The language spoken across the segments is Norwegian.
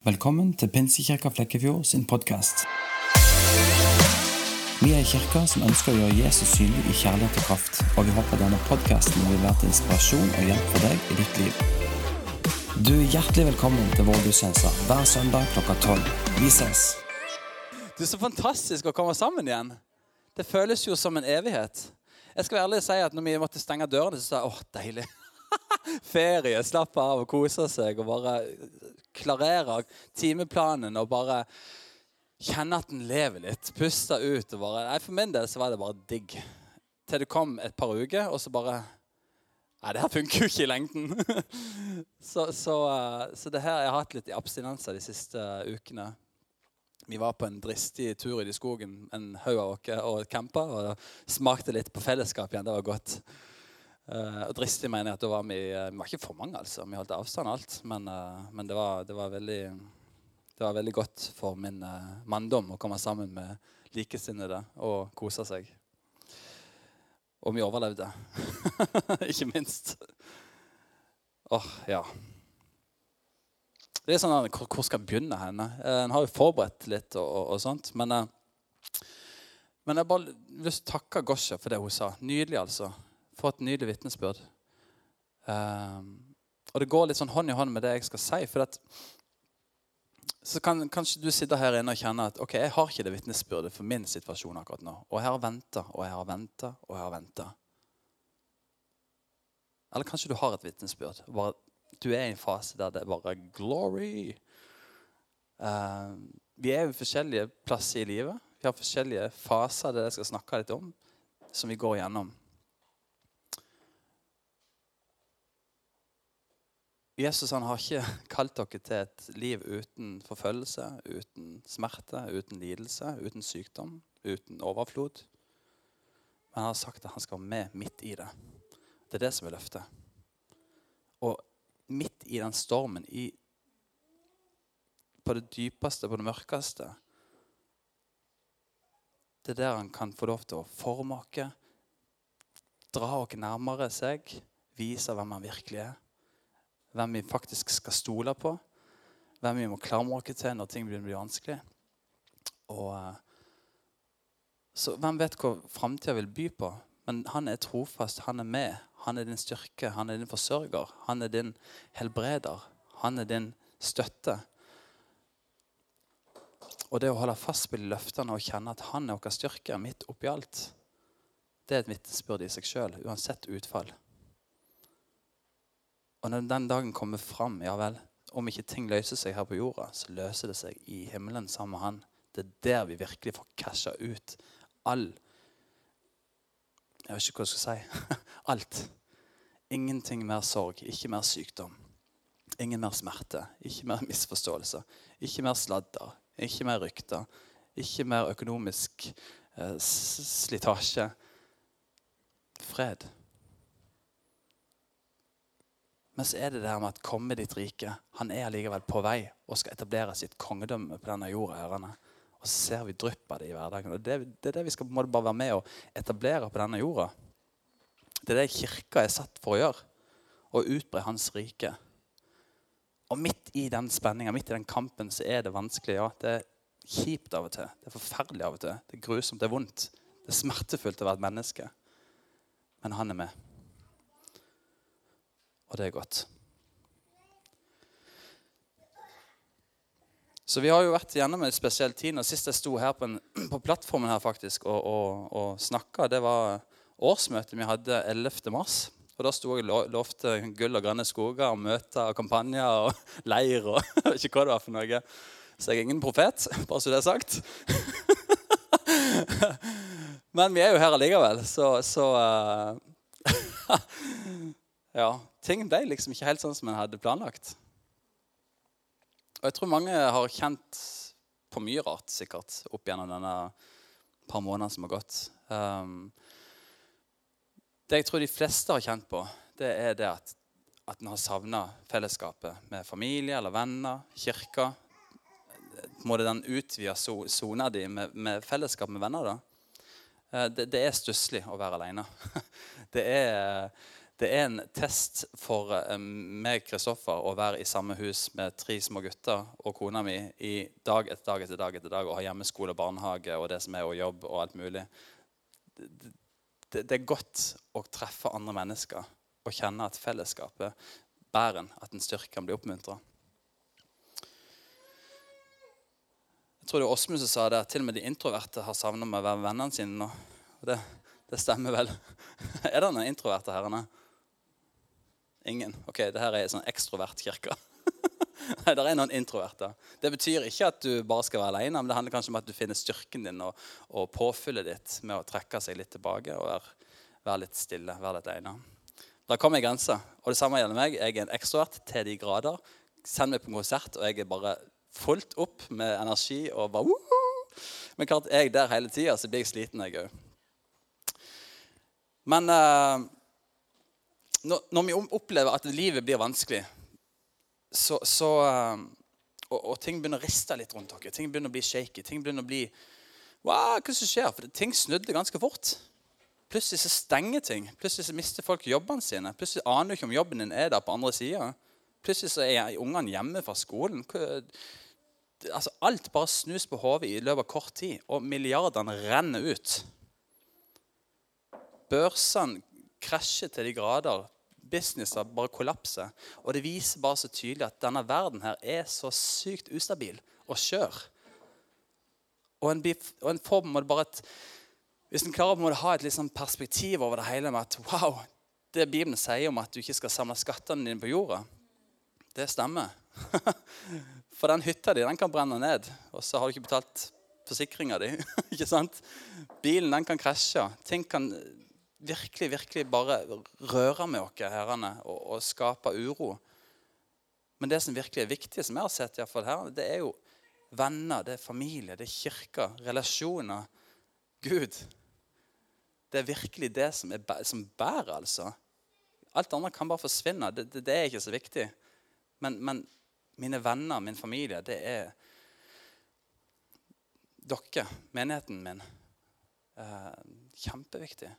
Velkommen til Pinsekirka Flekkefjord sin podkast. Vi er en kirke som ønsker å gjøre Jesus synlig i kjærlighet og kraft, og vi håper denne podkasten vil være til inspirasjon og hjelp for deg i ditt liv. Du er hjertelig velkommen til vår gudstjeneste hver søndag klokka tolv. Vi ses. Det er så fantastisk å komme sammen igjen. Det føles jo som en evighet. Jeg skal være ærlig og si at når vi måtte stenge dørene, så sa jeg åh, deilig. Ferie, slappe av og kose seg og bare klarere timeplanen og bare kjenne at den lever litt. Puste ut. og bare, nei, For min del så var det bare digg. Til det kom et par uker, og så bare Nei, det her funker jo ikke i lengden. så, så, eh, så, det her jeg har hatt litt i abstinenser de siste ukene. Vi var på en dristig tur i skogen, en haug av oss, og campa. Og smakte litt på fellesskap igjen. Det var godt. Uh, og dristig mener jeg at da var vi, uh, vi var ikke for mange, altså. Vi holdt avstand alt. Men, uh, men det, var, det, var, veldig, det var veldig godt for min manndom å komme sammen med likesinnede og kose seg. Og vi overlevde. ikke minst. Åh, oh, ja. Det er sånn, Hvor, hvor skal en begynne? henne? En har jo forberedt litt og, og, og sånt. Men, men jeg bare lyst til å takke Gosha for det hun sa. Nydelig, altså for et nydelig vitnesbyrd. Um, og det går litt sånn hånd i hånd med det jeg skal si. for at så kan kanskje du sitte her inne og kjenne at ok, jeg har ikke det vitnesbyrdet for min situasjon akkurat nå. Og jeg har venta og jeg har venta og jeg har venta. Eller kanskje du har et vitnesbyrd. Bare, du er i en fase der det er bare glory. Uh, vi er jo forskjellige plasser i livet. Vi har forskjellige faser det jeg skal snakke litt om, som vi går gjennom. Jesus han har ikke kalt dere til et liv uten forfølgelse, uten smerte, uten lidelse, uten sykdom, uten overflod. Men han har sagt at han skal være med midt i det. Det er det som er løftet. Og midt i den stormen, i, på det dypeste, på det mørkeste Det er der han kan få lov til å forme oss, dra oss nærmere seg, vise hvem han virkelig er hvem vi faktisk skal stole på, hvem vi må klamre til når ting blir vanskelig. Og, eh, så hvem vet hva framtida vil by på? Men han er trofast, han er med. Han er din styrke, han er din forsørger, han er din helbreder. Han er din støtte. Og det å holde fast de løftene og kjenne at han er vår styrke midt oppi alt, det er et vitnesbyrd i seg sjøl, uansett utfall. Og når den dagen kommer fram, ja vel, om ikke ting løser seg her på jorda, så løser det seg i himmelen sammen med Han. Det er der vi virkelig får casha ut all Jeg vet ikke hva jeg skal si. Alt. Ingenting mer sorg, ikke mer sykdom. Ingen mer smerte, ikke mer misforståelse. Ikke mer sladder, ikke mer rykter. Ikke mer økonomisk eh, slitasje. Fred. Men så er det det her med at komme ditt rike. Han er allikevel på vei og skal etablere sitt kongedømme på denne jorda. Hørende. Og så ser vi drypp av det i hverdagen. Og det, det, er det vi skal på en måte bare være med og etablere på denne jorda. Det er det kirka er satt for å gjøre. Å utbre Hans rike. Og midt i den spenninga, midt i den kampen, så er det vanskelig. ja. Det er kjipt av og til. Det er forferdelig av og til. Det er grusomt, det er vondt. Det er smertefullt å være et menneske. Men han er med. Og det er godt. Så vi har jo vært gjennom en spesiell tid. og Sist jeg sto her på, en, på plattformen her faktisk og, og, og snakka, det var årsmøtet vi hadde 11. mars. Og Da sto jeg og lovte gull og grønne skoger og møter og kampanjer og leir. og ikke hva det var for noe. Så jeg er ingen profet, bare så det er sagt. Men vi er jo her allikevel, så, så uh, Ja ting ble liksom ikke helt sånn som en hadde planlagt. Og jeg tror mange har kjent på mye rart sikkert opp gjennom denne par månedene som har gått. Um, det jeg tror de fleste har kjent på, det er det at, at en har savna fellesskapet med familie eller venner, kirka. måte den utvida sona di med, med, fellesskap med venner, da? Uh, det, det er stusslig å være aleine. Det er Det er en test for eh, meg Kristoffer å være i samme hus med tre små gutter og kona mi i dag etter dag etter dag etter dag og ha hjemmeskole og barnehage og det som er og jobb og alt mulig. Det, det, det er godt å treffe andre mennesker og kjenne at fellesskapet bærer en, at en styrke kan bli oppmuntra. Jeg tror det var Åsmund som sa det, at til og med de introverte har savna med å være vennene sine nå. Det, det stemmer vel. Er det noen introverte her inne? Ingen? Ok, det her er en sånn ekstrovert kirke. Nei, det er noen introverter. Det betyr ikke at du bare skal være alene, men det handler kanskje om at du finner styrken din og, og påfyllet ditt med å trekke seg litt tilbake og være, være litt stille, være litt alene. Da kommer jeg grensa. Og det samme gjelder meg. Jeg er en ekstrovert til de grader. Send meg på en konsert, og jeg er bare fullt opp med energi. og bare Woo! Men klart, jeg der hele tida, så blir jeg sliten, jeg òg. Men uh, når, vi opplever at livet blir vanskelig, så, så uh, og, og, ting begynner å riste litt rundt dere, ting begynner å bli shaky, ting begynner å bli wow, Hva som skjer? For ting snudde ganske fort. Plutselig så stenger ting. Plutselig så mister folk jobbene sine. Plutselig aner du ikke om jobben din er der på andre sida. Plutselig så er ungene hjemme fra skolen. Altså, alt bare snus på hodet i løpet av kort tid, og milliardene renner ut. Børsene krasjer til de grader. Businesser bare kollapser. Og det viser bare så tydelig at denne verden her er så sykt ustabil og skjør. Og en, og en får bare et Hvis en klarer å ha et liksom perspektiv over det hele med at wow, det Bibelen sier om at du ikke skal samle skattene dine på jorda, det stemmer. For den hytta di den kan brenne ned, og så har du ikke betalt forsikringa di. ikke sant? Bilen den kan krasje. Ting kan virkelig, virkelig bare røre med oss herrene og, og skape uro. Men det som virkelig er viktig, som jeg har sett i hvert fall her, det er jo venner, det er familie, det er kirke, relasjoner. Gud. Det er virkelig det som, er, som bærer, altså. Alt andre kan bare forsvinne. Det, det, det er ikke så viktig. Men, men, mine venner, min familie, det er dere, menigheten min. Eh, kjempeviktig.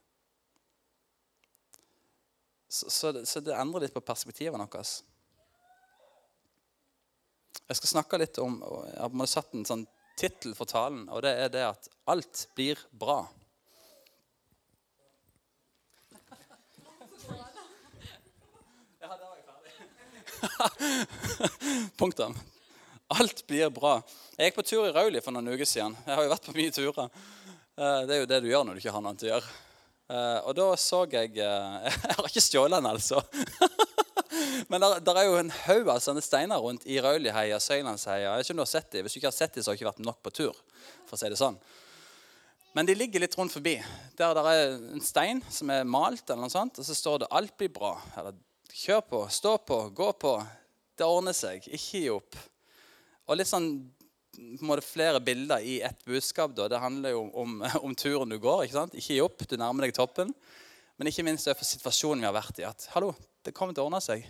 Så, så, det, så det endrer litt på perspektivet vårt. Jeg skal snakke litt om Jeg har satt en sånn tittel for talen, og det er det at alt blir bra. Ja, der var jeg ferdig. Punktum. Alt blir bra. Jeg gikk på tur i Rauli for noen uker siden. Jeg har jo vært på mye turer. Eh, det er jo det du gjør når du ikke har noe annet å gjøre. Uh, og da så jeg uh, Jeg har ikke stjålet den, altså. Men der, er jo en haug av sånne steiner rundt i Rauliheia, Søylandsheia. Jeg vet ikke om sett de. Hvis du ikke har sett dem, så har du ikke vært nok på tur. for å si det sånn. Men de ligger litt rundt forbi. Der, der er en stein som er malt, eller noe sånt, og så står det 'Alt blir bra'. Eller 'Kjør på, stå på, gå på'. Det ordner seg. Ikke gi opp. Og litt sånn på en måte flere bilder i ett budskap. Da. Det handler jo om, om, turen du går. Ikke sant? Ikke gi opp, du nærmer deg toppen. Men ikke minst for situasjonen vi har vært i. At hallo, det kommer til å ordne seg.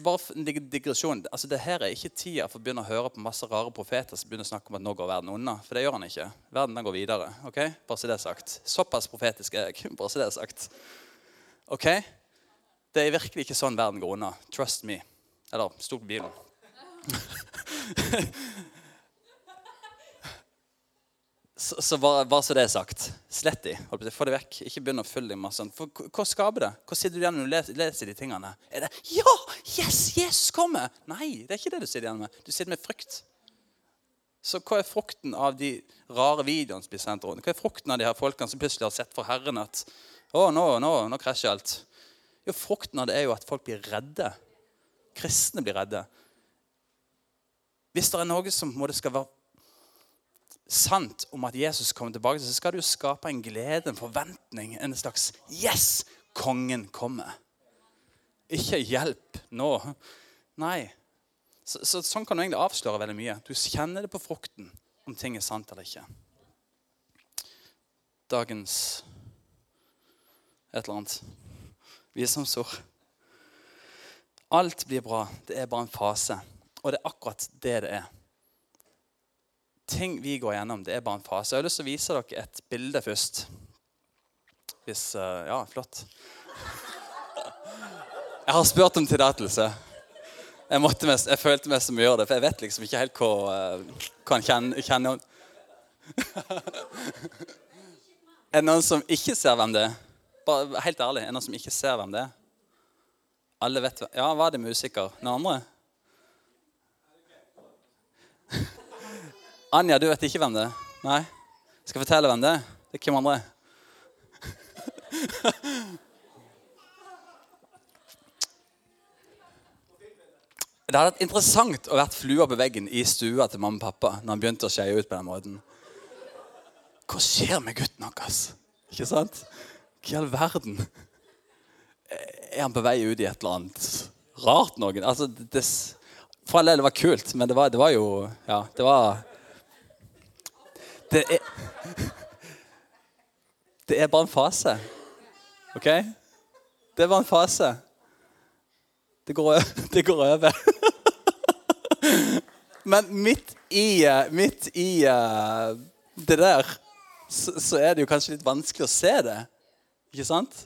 Bare en digresjon. altså det her er ikke tida for å begynne å høre på masse rare profeter som begynner å snakke om at nå går verden unna. For det gjør han ikke. Verden den går videre. ok? Bare så det er sagt. Såpass profetisk er jeg. Bare så det er sagt. Ok? Det er virkelig ikke sånn verden går unna. Trust me. Eller stol på bilen. så, så bare, bare, så det er sagt. Slett de. Få det vekk. Ikke begynn å følge dem. Sånn. For, hva skaper det? Hva sitter du igjen med når du leser, de tingene? Er det 'Ja! Yes! Jesus kommer!' Nei, det er ikke det du sitter igjen med. Du sitter med frykt. Så hva er frukten av de rare videoene som blir sendt rundt? Hva er frukten av de her folkene som plutselig har sett for Herren at 'Å, nå, nå, nå krasjer alt'? Jo, Frukten av det er jo at folk blir redde. Kristne blir redde. Hvis det er noe som må det skal være sant om at Jesus kommer tilbake, så skal det jo skape en glede, en forventning, en slags 'Yes! Kongen kommer'. Ikke 'hjelp nå'. Nei. Så, så, sånn kan du egentlig avsløre veldig mye. Du kjenner det på frukten om ting er sant eller ikke. Dagens et eller annet visdomsord. Alt blir bra. Det er bare en fase. Og det er akkurat det det er. Ting vi går gjennom, det er bare en fase. Jeg har lyst til å vise dere et bilde først. Hvis eh, Ja, flott. Jeg har spurt om tillatelse. Jeg, mest, jeg følte meg som å gjøre det, for jeg vet liksom ikke helt hva, eh, han kjenner, kjenner. Er det noen som ikke ser hvem det er? Bare Helt ærlig, er det noen som ikke ser hvem det er? Alle vet hva. Ja, var det musiker? Noen andre? Anja, du vet ikke hvem det er? Nei? Jeg skal fortelle hvem det er. Det er hvem andre? Det hadde vært interessant å vært flua på veggen i stua til mamma og pappa når han begynte å skeie ut på den måten. Hva skjer med gutten hans? Ikke sant? Hva i all verden? Er han på vei ut i et eller annet rart noen? Altså, det, for all del, det var kult, men det var, det var jo Ja, det var Det er Det er bare en fase. OK? Det er bare en fase. Det går, det går over. Men midt i, midt i det der, så, så er det jo kanskje litt vanskelig å se det. Ikke sant?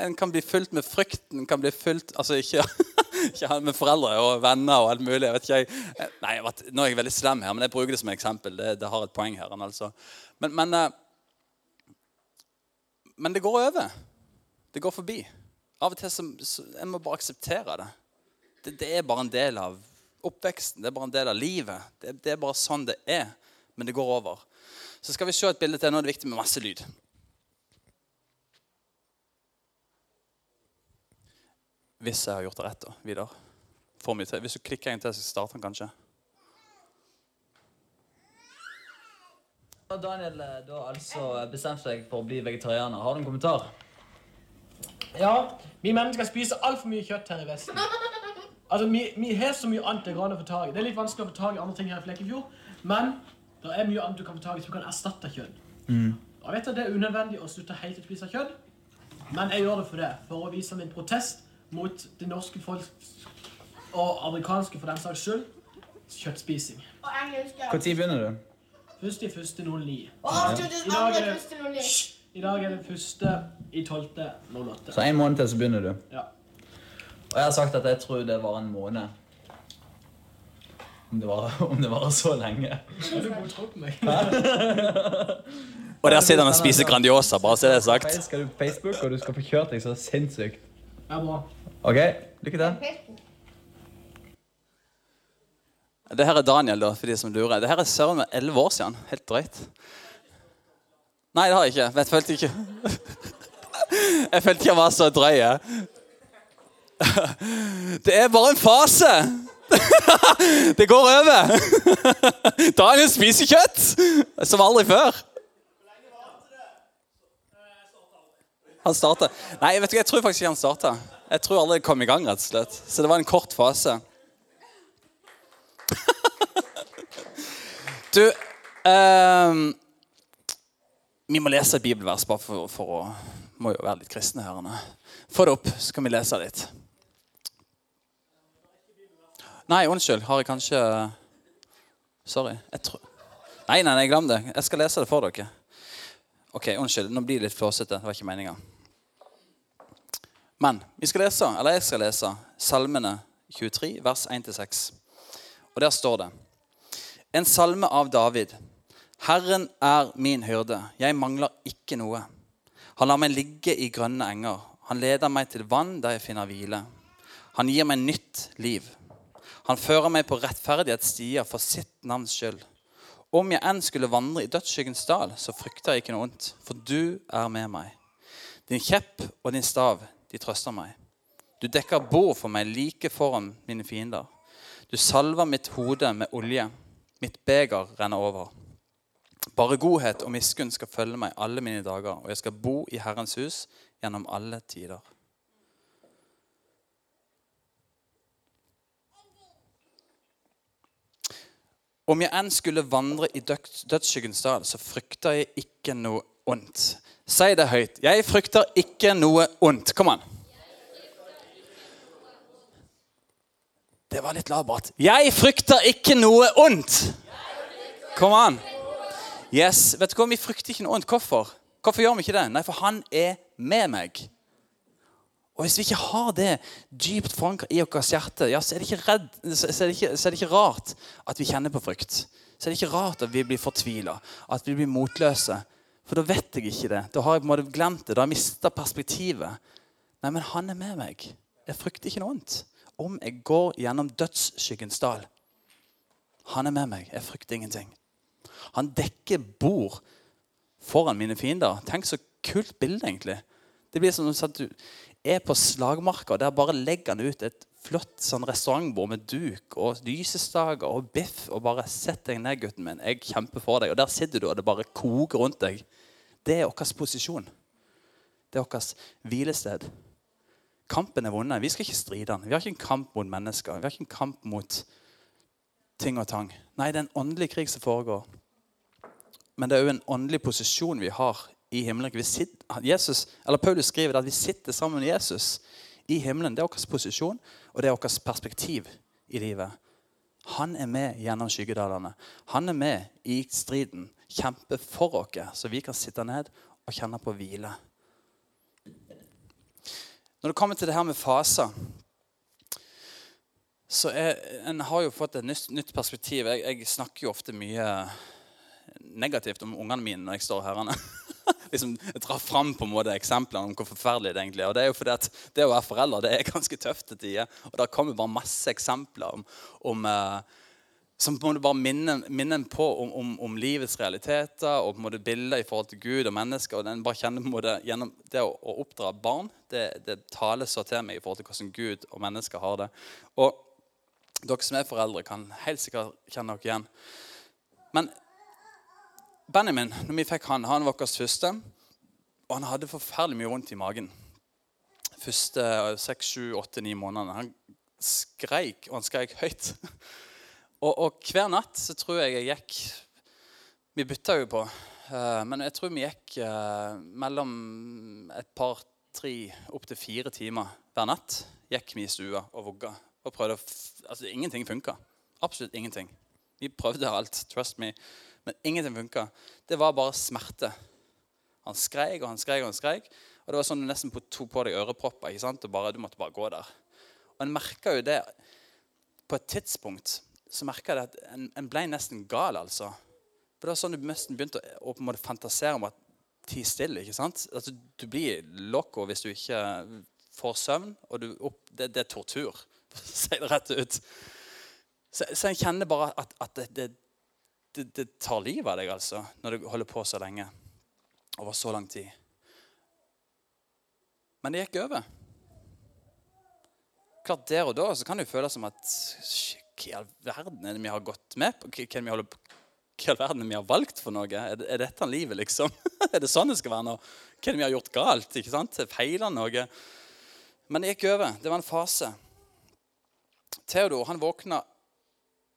En kan bli fulgt med frykten, kan bli fulgt Altså ikke, ikke med foreldre og venner og alt mulig. jeg vet ikke, jeg, Eh, nei, jeg Nå er jeg veldig slem her, men jeg bruker det som eksempel. Det, det har et poeng her. Altså. Men, men, eh, men det går over. Det går forbi. Av og til så, så jeg må bare akseptere det. det. Det er bare en del av oppveksten. Det er bare en del av livet. Det, det er bare sånn det er. Men det går over. Så skal vi se et bilde til. Nå er det viktig med masse lyd. Hvis jeg har gjort det rett, da. Vidar. Får mye til. Hvis du klikker en til, så starter den kanskje. Daniel du har altså bestemt deg for å bli vegetarianer. Har du en kommentar? Ja, vi mennesker spiser altfor mye kjøtt her i Vesten. Altså, vi, vi har så mye annet det går an å få tak i. Det er litt vanskelig å få tak i andre ting her i Flekkefjord, men det er mye annet du kan få tak i som kan erstatte kjøtt. Og jeg vet at det er unødvendig å slutte helt å spise kjøtt, men jeg gjør det for det, for å vise min protest mot det norske folk og amerikanske for den saks skyld kjøttspising. Og engelsk. Når begynner du? Først i første 09. Og avsluttes I dag er det- første. I dag er det første i 12. 08. Så en måned til så begynner du. Ja. Og jeg har sagt at jeg tror det var en måned. Om det var, om det varer så lenge. Du god tro på meg? Og der sitter han og spiser Grandiosa, bare så det er sagt. Skal du på Facebook, og du skal få kjørt deg så sinnssykt. Ja, bra. Ok, lykke til. Det her er Daniel, da, for de som lurer. Det her er søren meg elleve år siden. Helt drøyt. Nei, det har jeg ikke. Jeg følte ikke Jeg følte ikke jeg var så drøy. Det er bare en fase. Det går over. Daniel spiser kjøtt som aldri før. Han starta Nei, vet du, jeg tror faktisk ikke han starta. Jeg tror aldri det kom i gang, rett og slett. Så det var en kort fase. Du eh, Vi må lese et bibelvers bare for, for å Må jo være litt kristne. Få det opp, så kan vi lese litt. Nei, unnskyld. Har jeg kanskje Sorry. Jeg tror Nei, nei, nei, glem det. Jeg skal lese det for dere. Ok, unnskyld. Nå blir det litt flåsete. Det var ikke meninga. Men vi skal lese, eller jeg skal lese, Salmene 23, vers 1-6. Og der står det En salme av David. Herren er min hyrde, jeg mangler ikke noe. Han lar meg ligge i grønne enger. Han leder meg til vann der jeg finner hvile. Han gir meg nytt liv. Han fører meg på rettferdighetsstier for sitt navns skyld. Om jeg enn skulle vandre i dødsskyggens dal, så frykter jeg ikke noe ondt, for du er med meg. Din kjepp og din stav, de trøster meg. Du dekker bord for meg like foran mine fiender. Du salver mitt hode med olje. Mitt beger renner over. Bare godhet og miskunn skal følge meg alle mine dager, og jeg skal bo i Herrens hus gjennom alle tider. Om jeg enn skulle vandre i dødsskyggens dal, så frykter jeg ikke noe ondt. Si det høyt. Jeg frykter ikke noe ondt. Kom an. Det var litt labert. Jeg frykter ikke noe ondt. Kom an. Yes, vet du hva? Vi frykter ikke noe ondt. Hvorfor? Hvorfor gjør vi ikke det? Nei, for han er med meg. Og Hvis vi ikke har det dypt forankra i vårt hjerte, ja, så, er redd, så, er ikke, så er det ikke rart at vi kjenner på frykt. Så er det ikke rart at vi blir fortvila, at vi blir motløse. For da vet jeg ikke det. Da har jeg på en måte glemt det. Da har jeg mista perspektivet. Nei, men han er med meg. Jeg frykter ikke noe vondt. Om jeg går gjennom dødsskyggens dal. Han er med meg. Jeg frykter ingenting. Han dekker bord foran mine fiender. Tenk så kult bilde, egentlig. Det blir som om du er på slagmarka, og der bare legger han ut et flott sånn restaurantbord med duk og lysestaker og biff. Og bare 'Sett deg ned, gutten min. Jeg kjemper for deg.' Og der sitter du, og det bare koker rundt deg. Det er vår posisjon. Det er vårt hvilested. Kampen er vunnet. Vi skal ikke stride den. Vi har ikke en kamp mot mennesker. Vi har ikke en kamp mot ting og tang. Nei, det er en åndelig krig som foregår. Men det er òg en åndelig posisjon vi har i himmelen. Jesus, eller Paulus skriver at vi sitter sammen med Jesus i himmelen. Det er vår posisjon, og det er vårt perspektiv i livet. Han er med gjennom skyggedalene. Han er med i striden, kjemper for oss, så vi kan sitte ned og kjenne på hvile. Når det kommer til det her med faser så jeg, En har jo fått et nytt, nytt perspektiv. Jeg, jeg, snakker jo ofte mye negativt om ungene mine når jeg står her. liksom, traff fram på en måte eksemplene om hvor forferdelig det egentlig er. Og Det er jo fordi at det å være forelder det er ganske tøft til tider. Og der kommer bare masse eksempler om, om eh, som på en måte bare minner, minner på om, om, om, livets realiteter og på en måte bilder i forhold til Gud og mennesker. og den bare kjenner på en måte gjennom Det å, å oppdra barn det, det, taler så til meg i forhold til hvordan Gud og mennesker har det. Og dere som er foreldre, kan helt sikkert kjenne dere igjen. Men Benjamin, når vi fikk han, han var vår første. Og han hadde forferdelig mye vondt i magen. Første seks, sju, åtte, ni månedene. Han skreik, og han skreik høyt. Og, og, hver natt så tror jeg jeg gikk Vi bytta jo på. Uh, men jeg tror vi gikk uh, mellom et par, tre, opptil fire timer hver natt. Gikk vi i stua og vugga. Og prøvde å Altså, ingenting funka. Absolutt ingenting. Vi prøvde alt. Trust me. Men ingenting funka. Det var bare smerte. Han skreik og han skreik og han skreik. Og det var sånn du nesten tok på deg ørepropper. ikke sant? Og bare, Du måtte bare gå der. Og en merka jo det På et tidspunkt så merka jeg at en, en, ble nesten gal, altså. For det var sånn du nesten begynte å, å fantasere om at ti stille. ikke sant? Altså, Du blir loco hvis du ikke får søvn. og du, opp, det, det, er tortur, for si det rett ut. Så, så jeg kjenner bare at, at det, det, det, det, tar livet av deg altså, når du holder på så lenge. Over så lang tid. Men det gikk over. Klart Der og da så kan det jo føles som at Hva i all verden er det vi har gått med på? Hva, hva, hva i all verden er vi har valgt for noe? Er, det, er dette livet, liksom? er det sånn det skal være nå? Hva er det vi har gjort galt? ikke sant? Feiler noe? Men det gikk over. Det var en fase. Theodor han våkna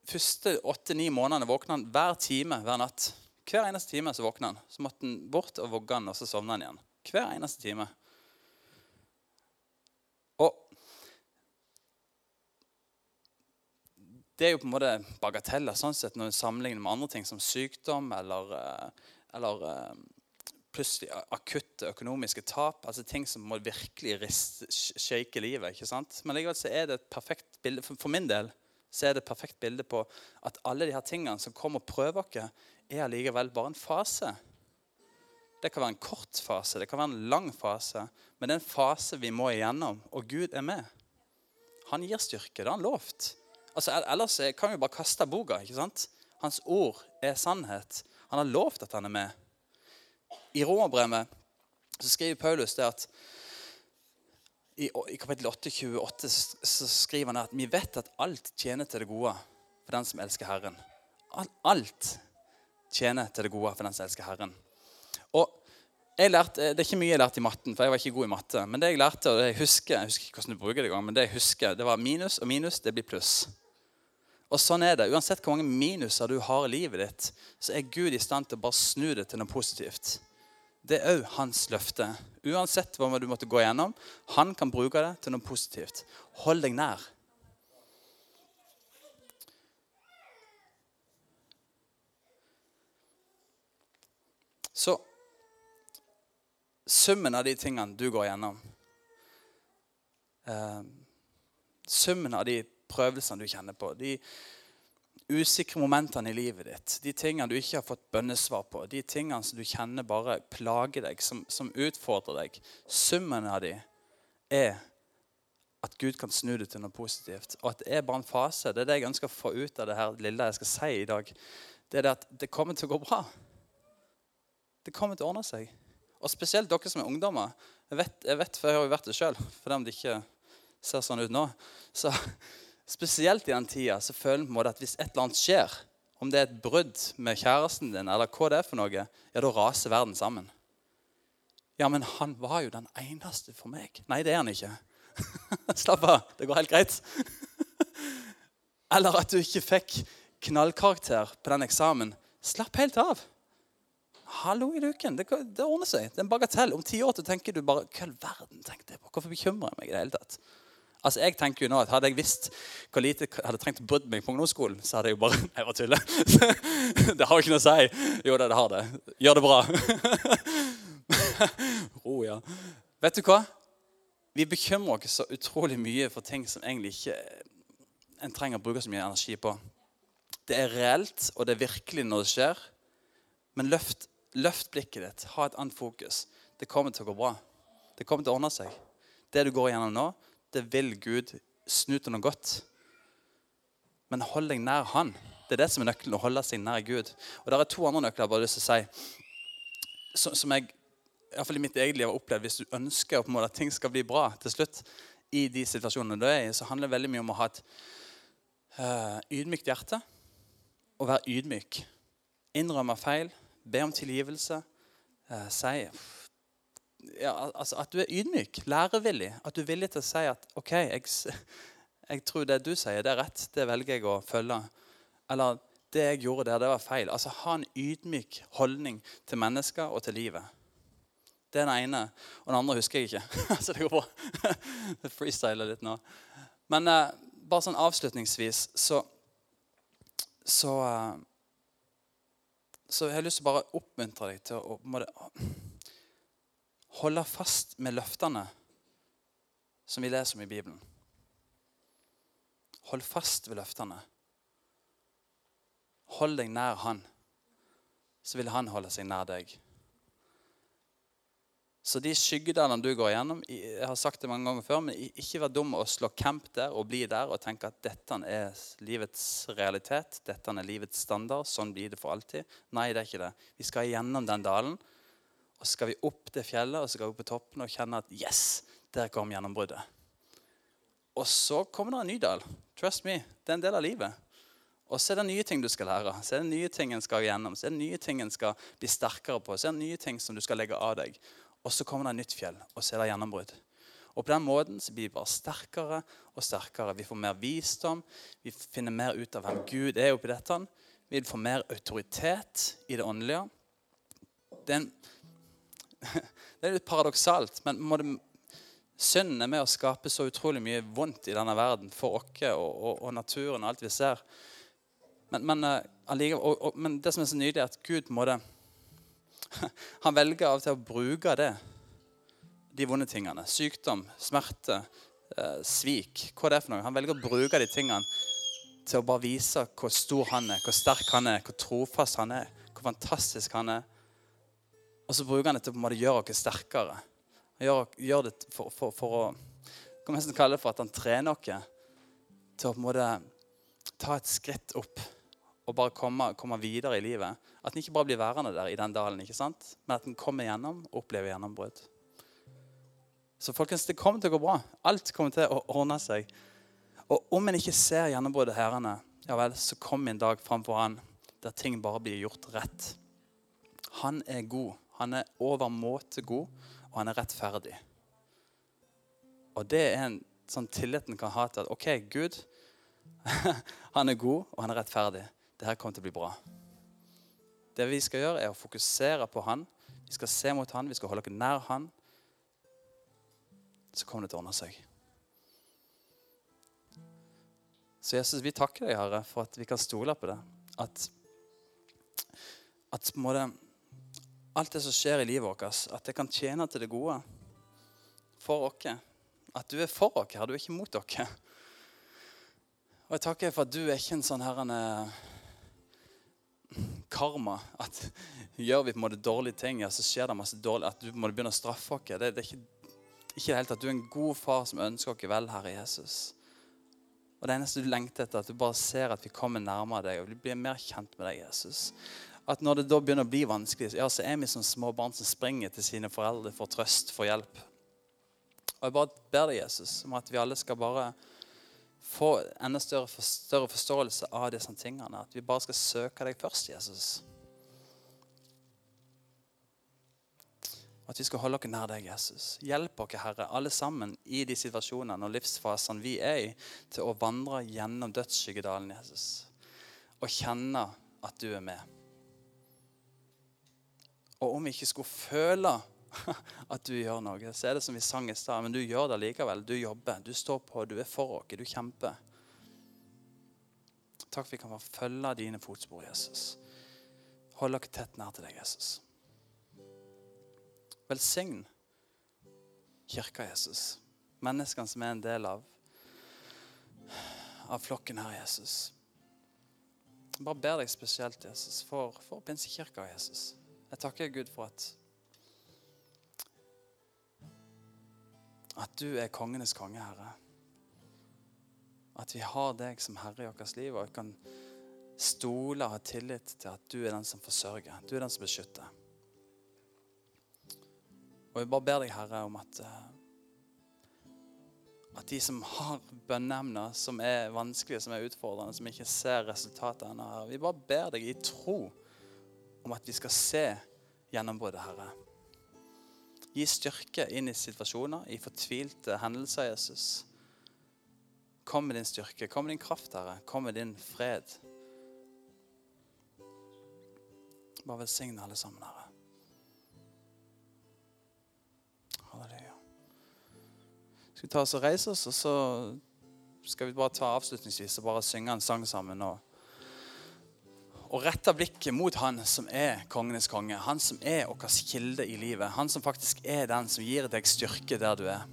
første åtte-ni månedene våkna han hver time hver natt. Hver eneste time så våkna han. Så måtte han bort og vogge han, og så sovna han igjen. Hver eneste time. Og det er jo på en måte bagateller sånn sett når du sammenligner med andre ting som sykdom eller, eh, eller eh, plutselig akutte økonomiske tap. altså Ting som må virkelig shake livet. ikke sant? Men likevel så er det et perfekt bilde for, for min del så er det et perfekt bilde på at alle de her tingene som kommer og prøver oss, er allikevel bare en fase. Det kan være en kort fase, det kan være en lang fase. Men det er en fase vi må igjennom, og Gud er med. Han gir styrke. Det har han lovt. Altså, ellers kan vi bare kaste boka. ikke sant? Hans ord er sannhet. Han har lovt at han er med. I Romerbrevet skriver Paulus det at i, i kapittel 8, 28 så skriver han at vi vet at alt tjener til det gode for den som elsker Herren. Alt tjener til det gode for den som elsker Herren. Og jeg lærte, Det er ikke mye jeg lærte i matten, for jeg var ikke god i matte. Men det jeg lærte, og det jeg husker jeg husker ikke hvordan du bruker det gang, men det jeg husker, det var minus og minus, det blir pluss. Og sånn er det. Uansett hvor mange minuser du har i livet ditt, så er Gud i stand til å bare snu det til noe positivt. Det er òg hans løfte. Uansett hva du måtte gå gjennom, han kan bruke det til noe positivt. Hold deg nær. Så summen av de tingene du går gjennom, eh, summen av de prøvelsene du kjenner på, de usikre momentene i livet ditt, de tingene du ikke har fått bønnesvar på, de tingene som du kjenner bare plager deg, som, som utfordrer deg Summen av de er at Gud kan snu det til noe positivt. Og at det er bare en fase. Det er det jeg ønsker å få ut av det her lille jeg skal si i dag. Det er det at det kommer til å gå bra. Det kommer til å ordne seg. Og spesielt dere som er ungdommer. Jeg vet, jeg vet for jeg har jo vært det sjøl, for dem det ikke ser sånn ut nå. Så spesielt i den tida så føler man at hvis et eller annet skjer, om det er et brudd med kjæresten din, eller hva det er for noe, ja, da raser verden sammen. Ja, men han var jo den eneste for meg. Nei, det er han ikke. Slapp av, det går helt greit. Eller at du ikke fikk knallkarakter på den eksamen. Slapp helt av. Hallo i luken. Det, det ordner seg. Det er en bagatell. Om ti år tenker du bare Hva i all verden tenkte jeg på? Hvorfor bekymrer jeg meg i det hele tatt? Altså, jeg tenker jo nå at Hadde jeg visst hvor lite jeg hadde trengt å brydd meg på ungdomsskolen, så hadde jeg jo bare Jeg bare tuller. det har jo ikke noe å si. Jo da, det har det. Gjør det bra. Ro, ja. Vet du hva? Vi bekymrer oss så utrolig mye for ting som egentlig ikke en trenger å bruke så mye energi på. Det er reelt, og det er virkelig når det skjer. Men løft, løft blikket ditt. Ha et annet fokus. Det kommer til å gå bra. Det kommer til å ordne seg. Det du går gjennom nå, det vil Gud snu til noe godt. Men hold deg nær Han. Det er det som er nøkkelen. Å holde seg nær Gud. Og Det er to andre nøkler jeg bare har lyst til å si, som jeg i, hvert fall i mitt eget liv har opplevd. Hvis du ønsker på en måte at ting skal bli bra til slutt, i de situasjonene du er i, så handler det veldig mye om å ha et uh, ydmykt hjerte. og være ydmyk. Innrømme feil. Be om tilgivelse. Uh, si ja, altså At du er ydmyk, lærevillig. At du er villig til å si at OK, jeg, jeg tror det du sier, det er rett. Det velger jeg å følge. Eller det jeg gjorde der, det var feil. Altså Ha en ydmyk holdning til mennesker og til livet. Det er den ene. Og den andre husker jeg ikke. så det går bra. Freestyler litt nå. Men eh, bare sånn avslutningsvis så så, eh, så jeg har lyst til å bare oppmuntre deg til å måtte, holde fast med løftene som vi leser om i Bibelen. Hold fast ved løftene. Hold deg nær Han, så vil Han holde seg nær deg. Så de skyggedalene du går gjennom Jeg har sagt det mange ganger før, men ikke vær dum å slå camp der og bli der og tenke at dette er livets realitet. Dette er livets standard. Sånn blir det for alltid. Nei, det er ikke det. Vi skal gjennom den dalen. Og så skal vi opp det fjellet og så skal vi opp på toppen og kjenne at yes, der kom gjennombruddet. Og så kommer det en ny dal. Trust me. Det er en del av livet. Og så er det nye ting du skal lære. Så er det nye ting en skal gjennom. Så er det nye ting en skal bli sterkere på. Så er det nye ting som du skal legge av deg. Og så kommer det et nytt fjell, og så er det gjennombrudd. Og på den måten så blir vi bare sterkere og sterkere. Vi får mer visdom, vi finner mer ut av hvem Gud er oppi dette. Vi får mer autoritet i det åndelige. Det er, en, det er litt paradoksalt, men må det, synden er med å skape så utrolig mye vondt i denne verden for oss og, og, og, naturen og alt vi ser. Men, men, uh, og, men det som er så nydelig, er at Gud må det Han velger av og til å bruke det, de vonde tingene. Sykdom, smerte, eh, svik. Hva det er for noe. Han velger å bruke de tingene til å bare vise hvor stor han er, hvor sterk han er, hvor trofast han er, hvor fantastisk han er. Og så bruker han det til å gjøre oss sterkere. Gjør, gjør det for, for, for å kan nesten kalle det for at han trener oss til å på en måte ta et skritt opp og bare komme, komme videre i livet. At en ikke bare blir værende der i den dalen, ikke sant? men at en kommer gjennom og opplever gjennombrudd. Så folkens, det kommer til å gå bra. Alt kommer til å ordne seg. Og om en ikke ser gjennombruddet herrene, ja vel, så kommer en dag framfor han der ting bare blir gjort rett. Han er god. Han er overmåte god, og han er rettferdig. Og det er en sånn tilliten kan ha til at OK, Gud, han er god, og han er rettferdig. Det her kommer til å bli bra. Det vi skal gjøre, er å fokusere på Han. Vi skal se mot Han, vi skal holde oss nær Han. Så kommer det til å ordne seg. Så Jesus, vi takker deg, Herre, for at vi kan stole på det. At, at, alt det som skjer i livet vårt, at det kan tjene til det gode for oss. At du er for oss her, du er ikke mot dere. Og jeg takker for at du er ikke en sånn herrende karma. At gjør vi på en måte dårlige ting, ja, så skjer det masse dårlig. At du må begynne å straffe oss. Det, det er ikke, ikke det hele tatt. Du er en god far som ønsker oss vel, Herre Jesus. Og det eneste du lengter etter, at du bare ser at vi kommer nærmere deg og vi blir mer kjent med deg, Jesus. At når det da begynner å bli vanskelig, ja, så er vi som små barn som springer til sine foreldre for trøst, for hjelp. Og jeg bare ber deg, Jesus, om at vi alle skal bare få enda større, større forståelse av disse tingene. At vi bare skal søke deg først, Jesus. At vi skal holde oss nær deg, Jesus. Hjelp oss, Herre, alle sammen i de situasjonene og livsfasene vi er i, til å vandre gjennom dødsskyggedalen, Jesus. Og kjenne at du er med. Og om vi ikke skulle føle at du gjør noe, så er det som vi sang i stad. Men du gjør det likevel. Du jobber, du står på, du er for oss, du kjemper. Takk for vi kan få følge dine fotspor, Jesus. Hold dere tett nær til deg, Jesus. Velsign kirka, Jesus. Menneskene som er en del av, av flokken her, Jesus. Jeg bare ber deg spesielt, Jesus, for, for pinsekirka, Jesus. Jeg takker Gud for at at du er kongenes konge, Herre. At vi har deg som herre i vårt liv, og kan stole og ha tillit til at du er den som forsørger. Du er den som beskytter. Og jeg bare ber deg, Herre, om at, eh, at de som har bønneemner som er vanskelige, som er utfordrende, som ikke ser resultatet ennå, vi bare ber deg i tro om at vi skal se gjennombruddet, Herre. Gi styrke inn i situasjoner, i fortvilte hendelser, Jesus. Kom med din styrke, kom med din kraft, Herre. Kom med din fred. Bare velsigne alle sammen, Herre. Halleluja. Skal vi ta oss og reise oss, og så skal vi bare ta avslutningsvis og bare synge en sang sammen. og og rette blikket mot han som er kongenes konge. Han som er vår kilde i livet. Han som faktisk er den som gir deg styrke der du er.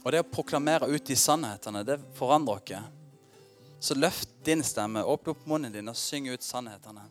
Og det å proklamere ut de sannhetene, det forandrer oss. Så løft din stemme, åpne opp munnen din og syng ut sannhetene.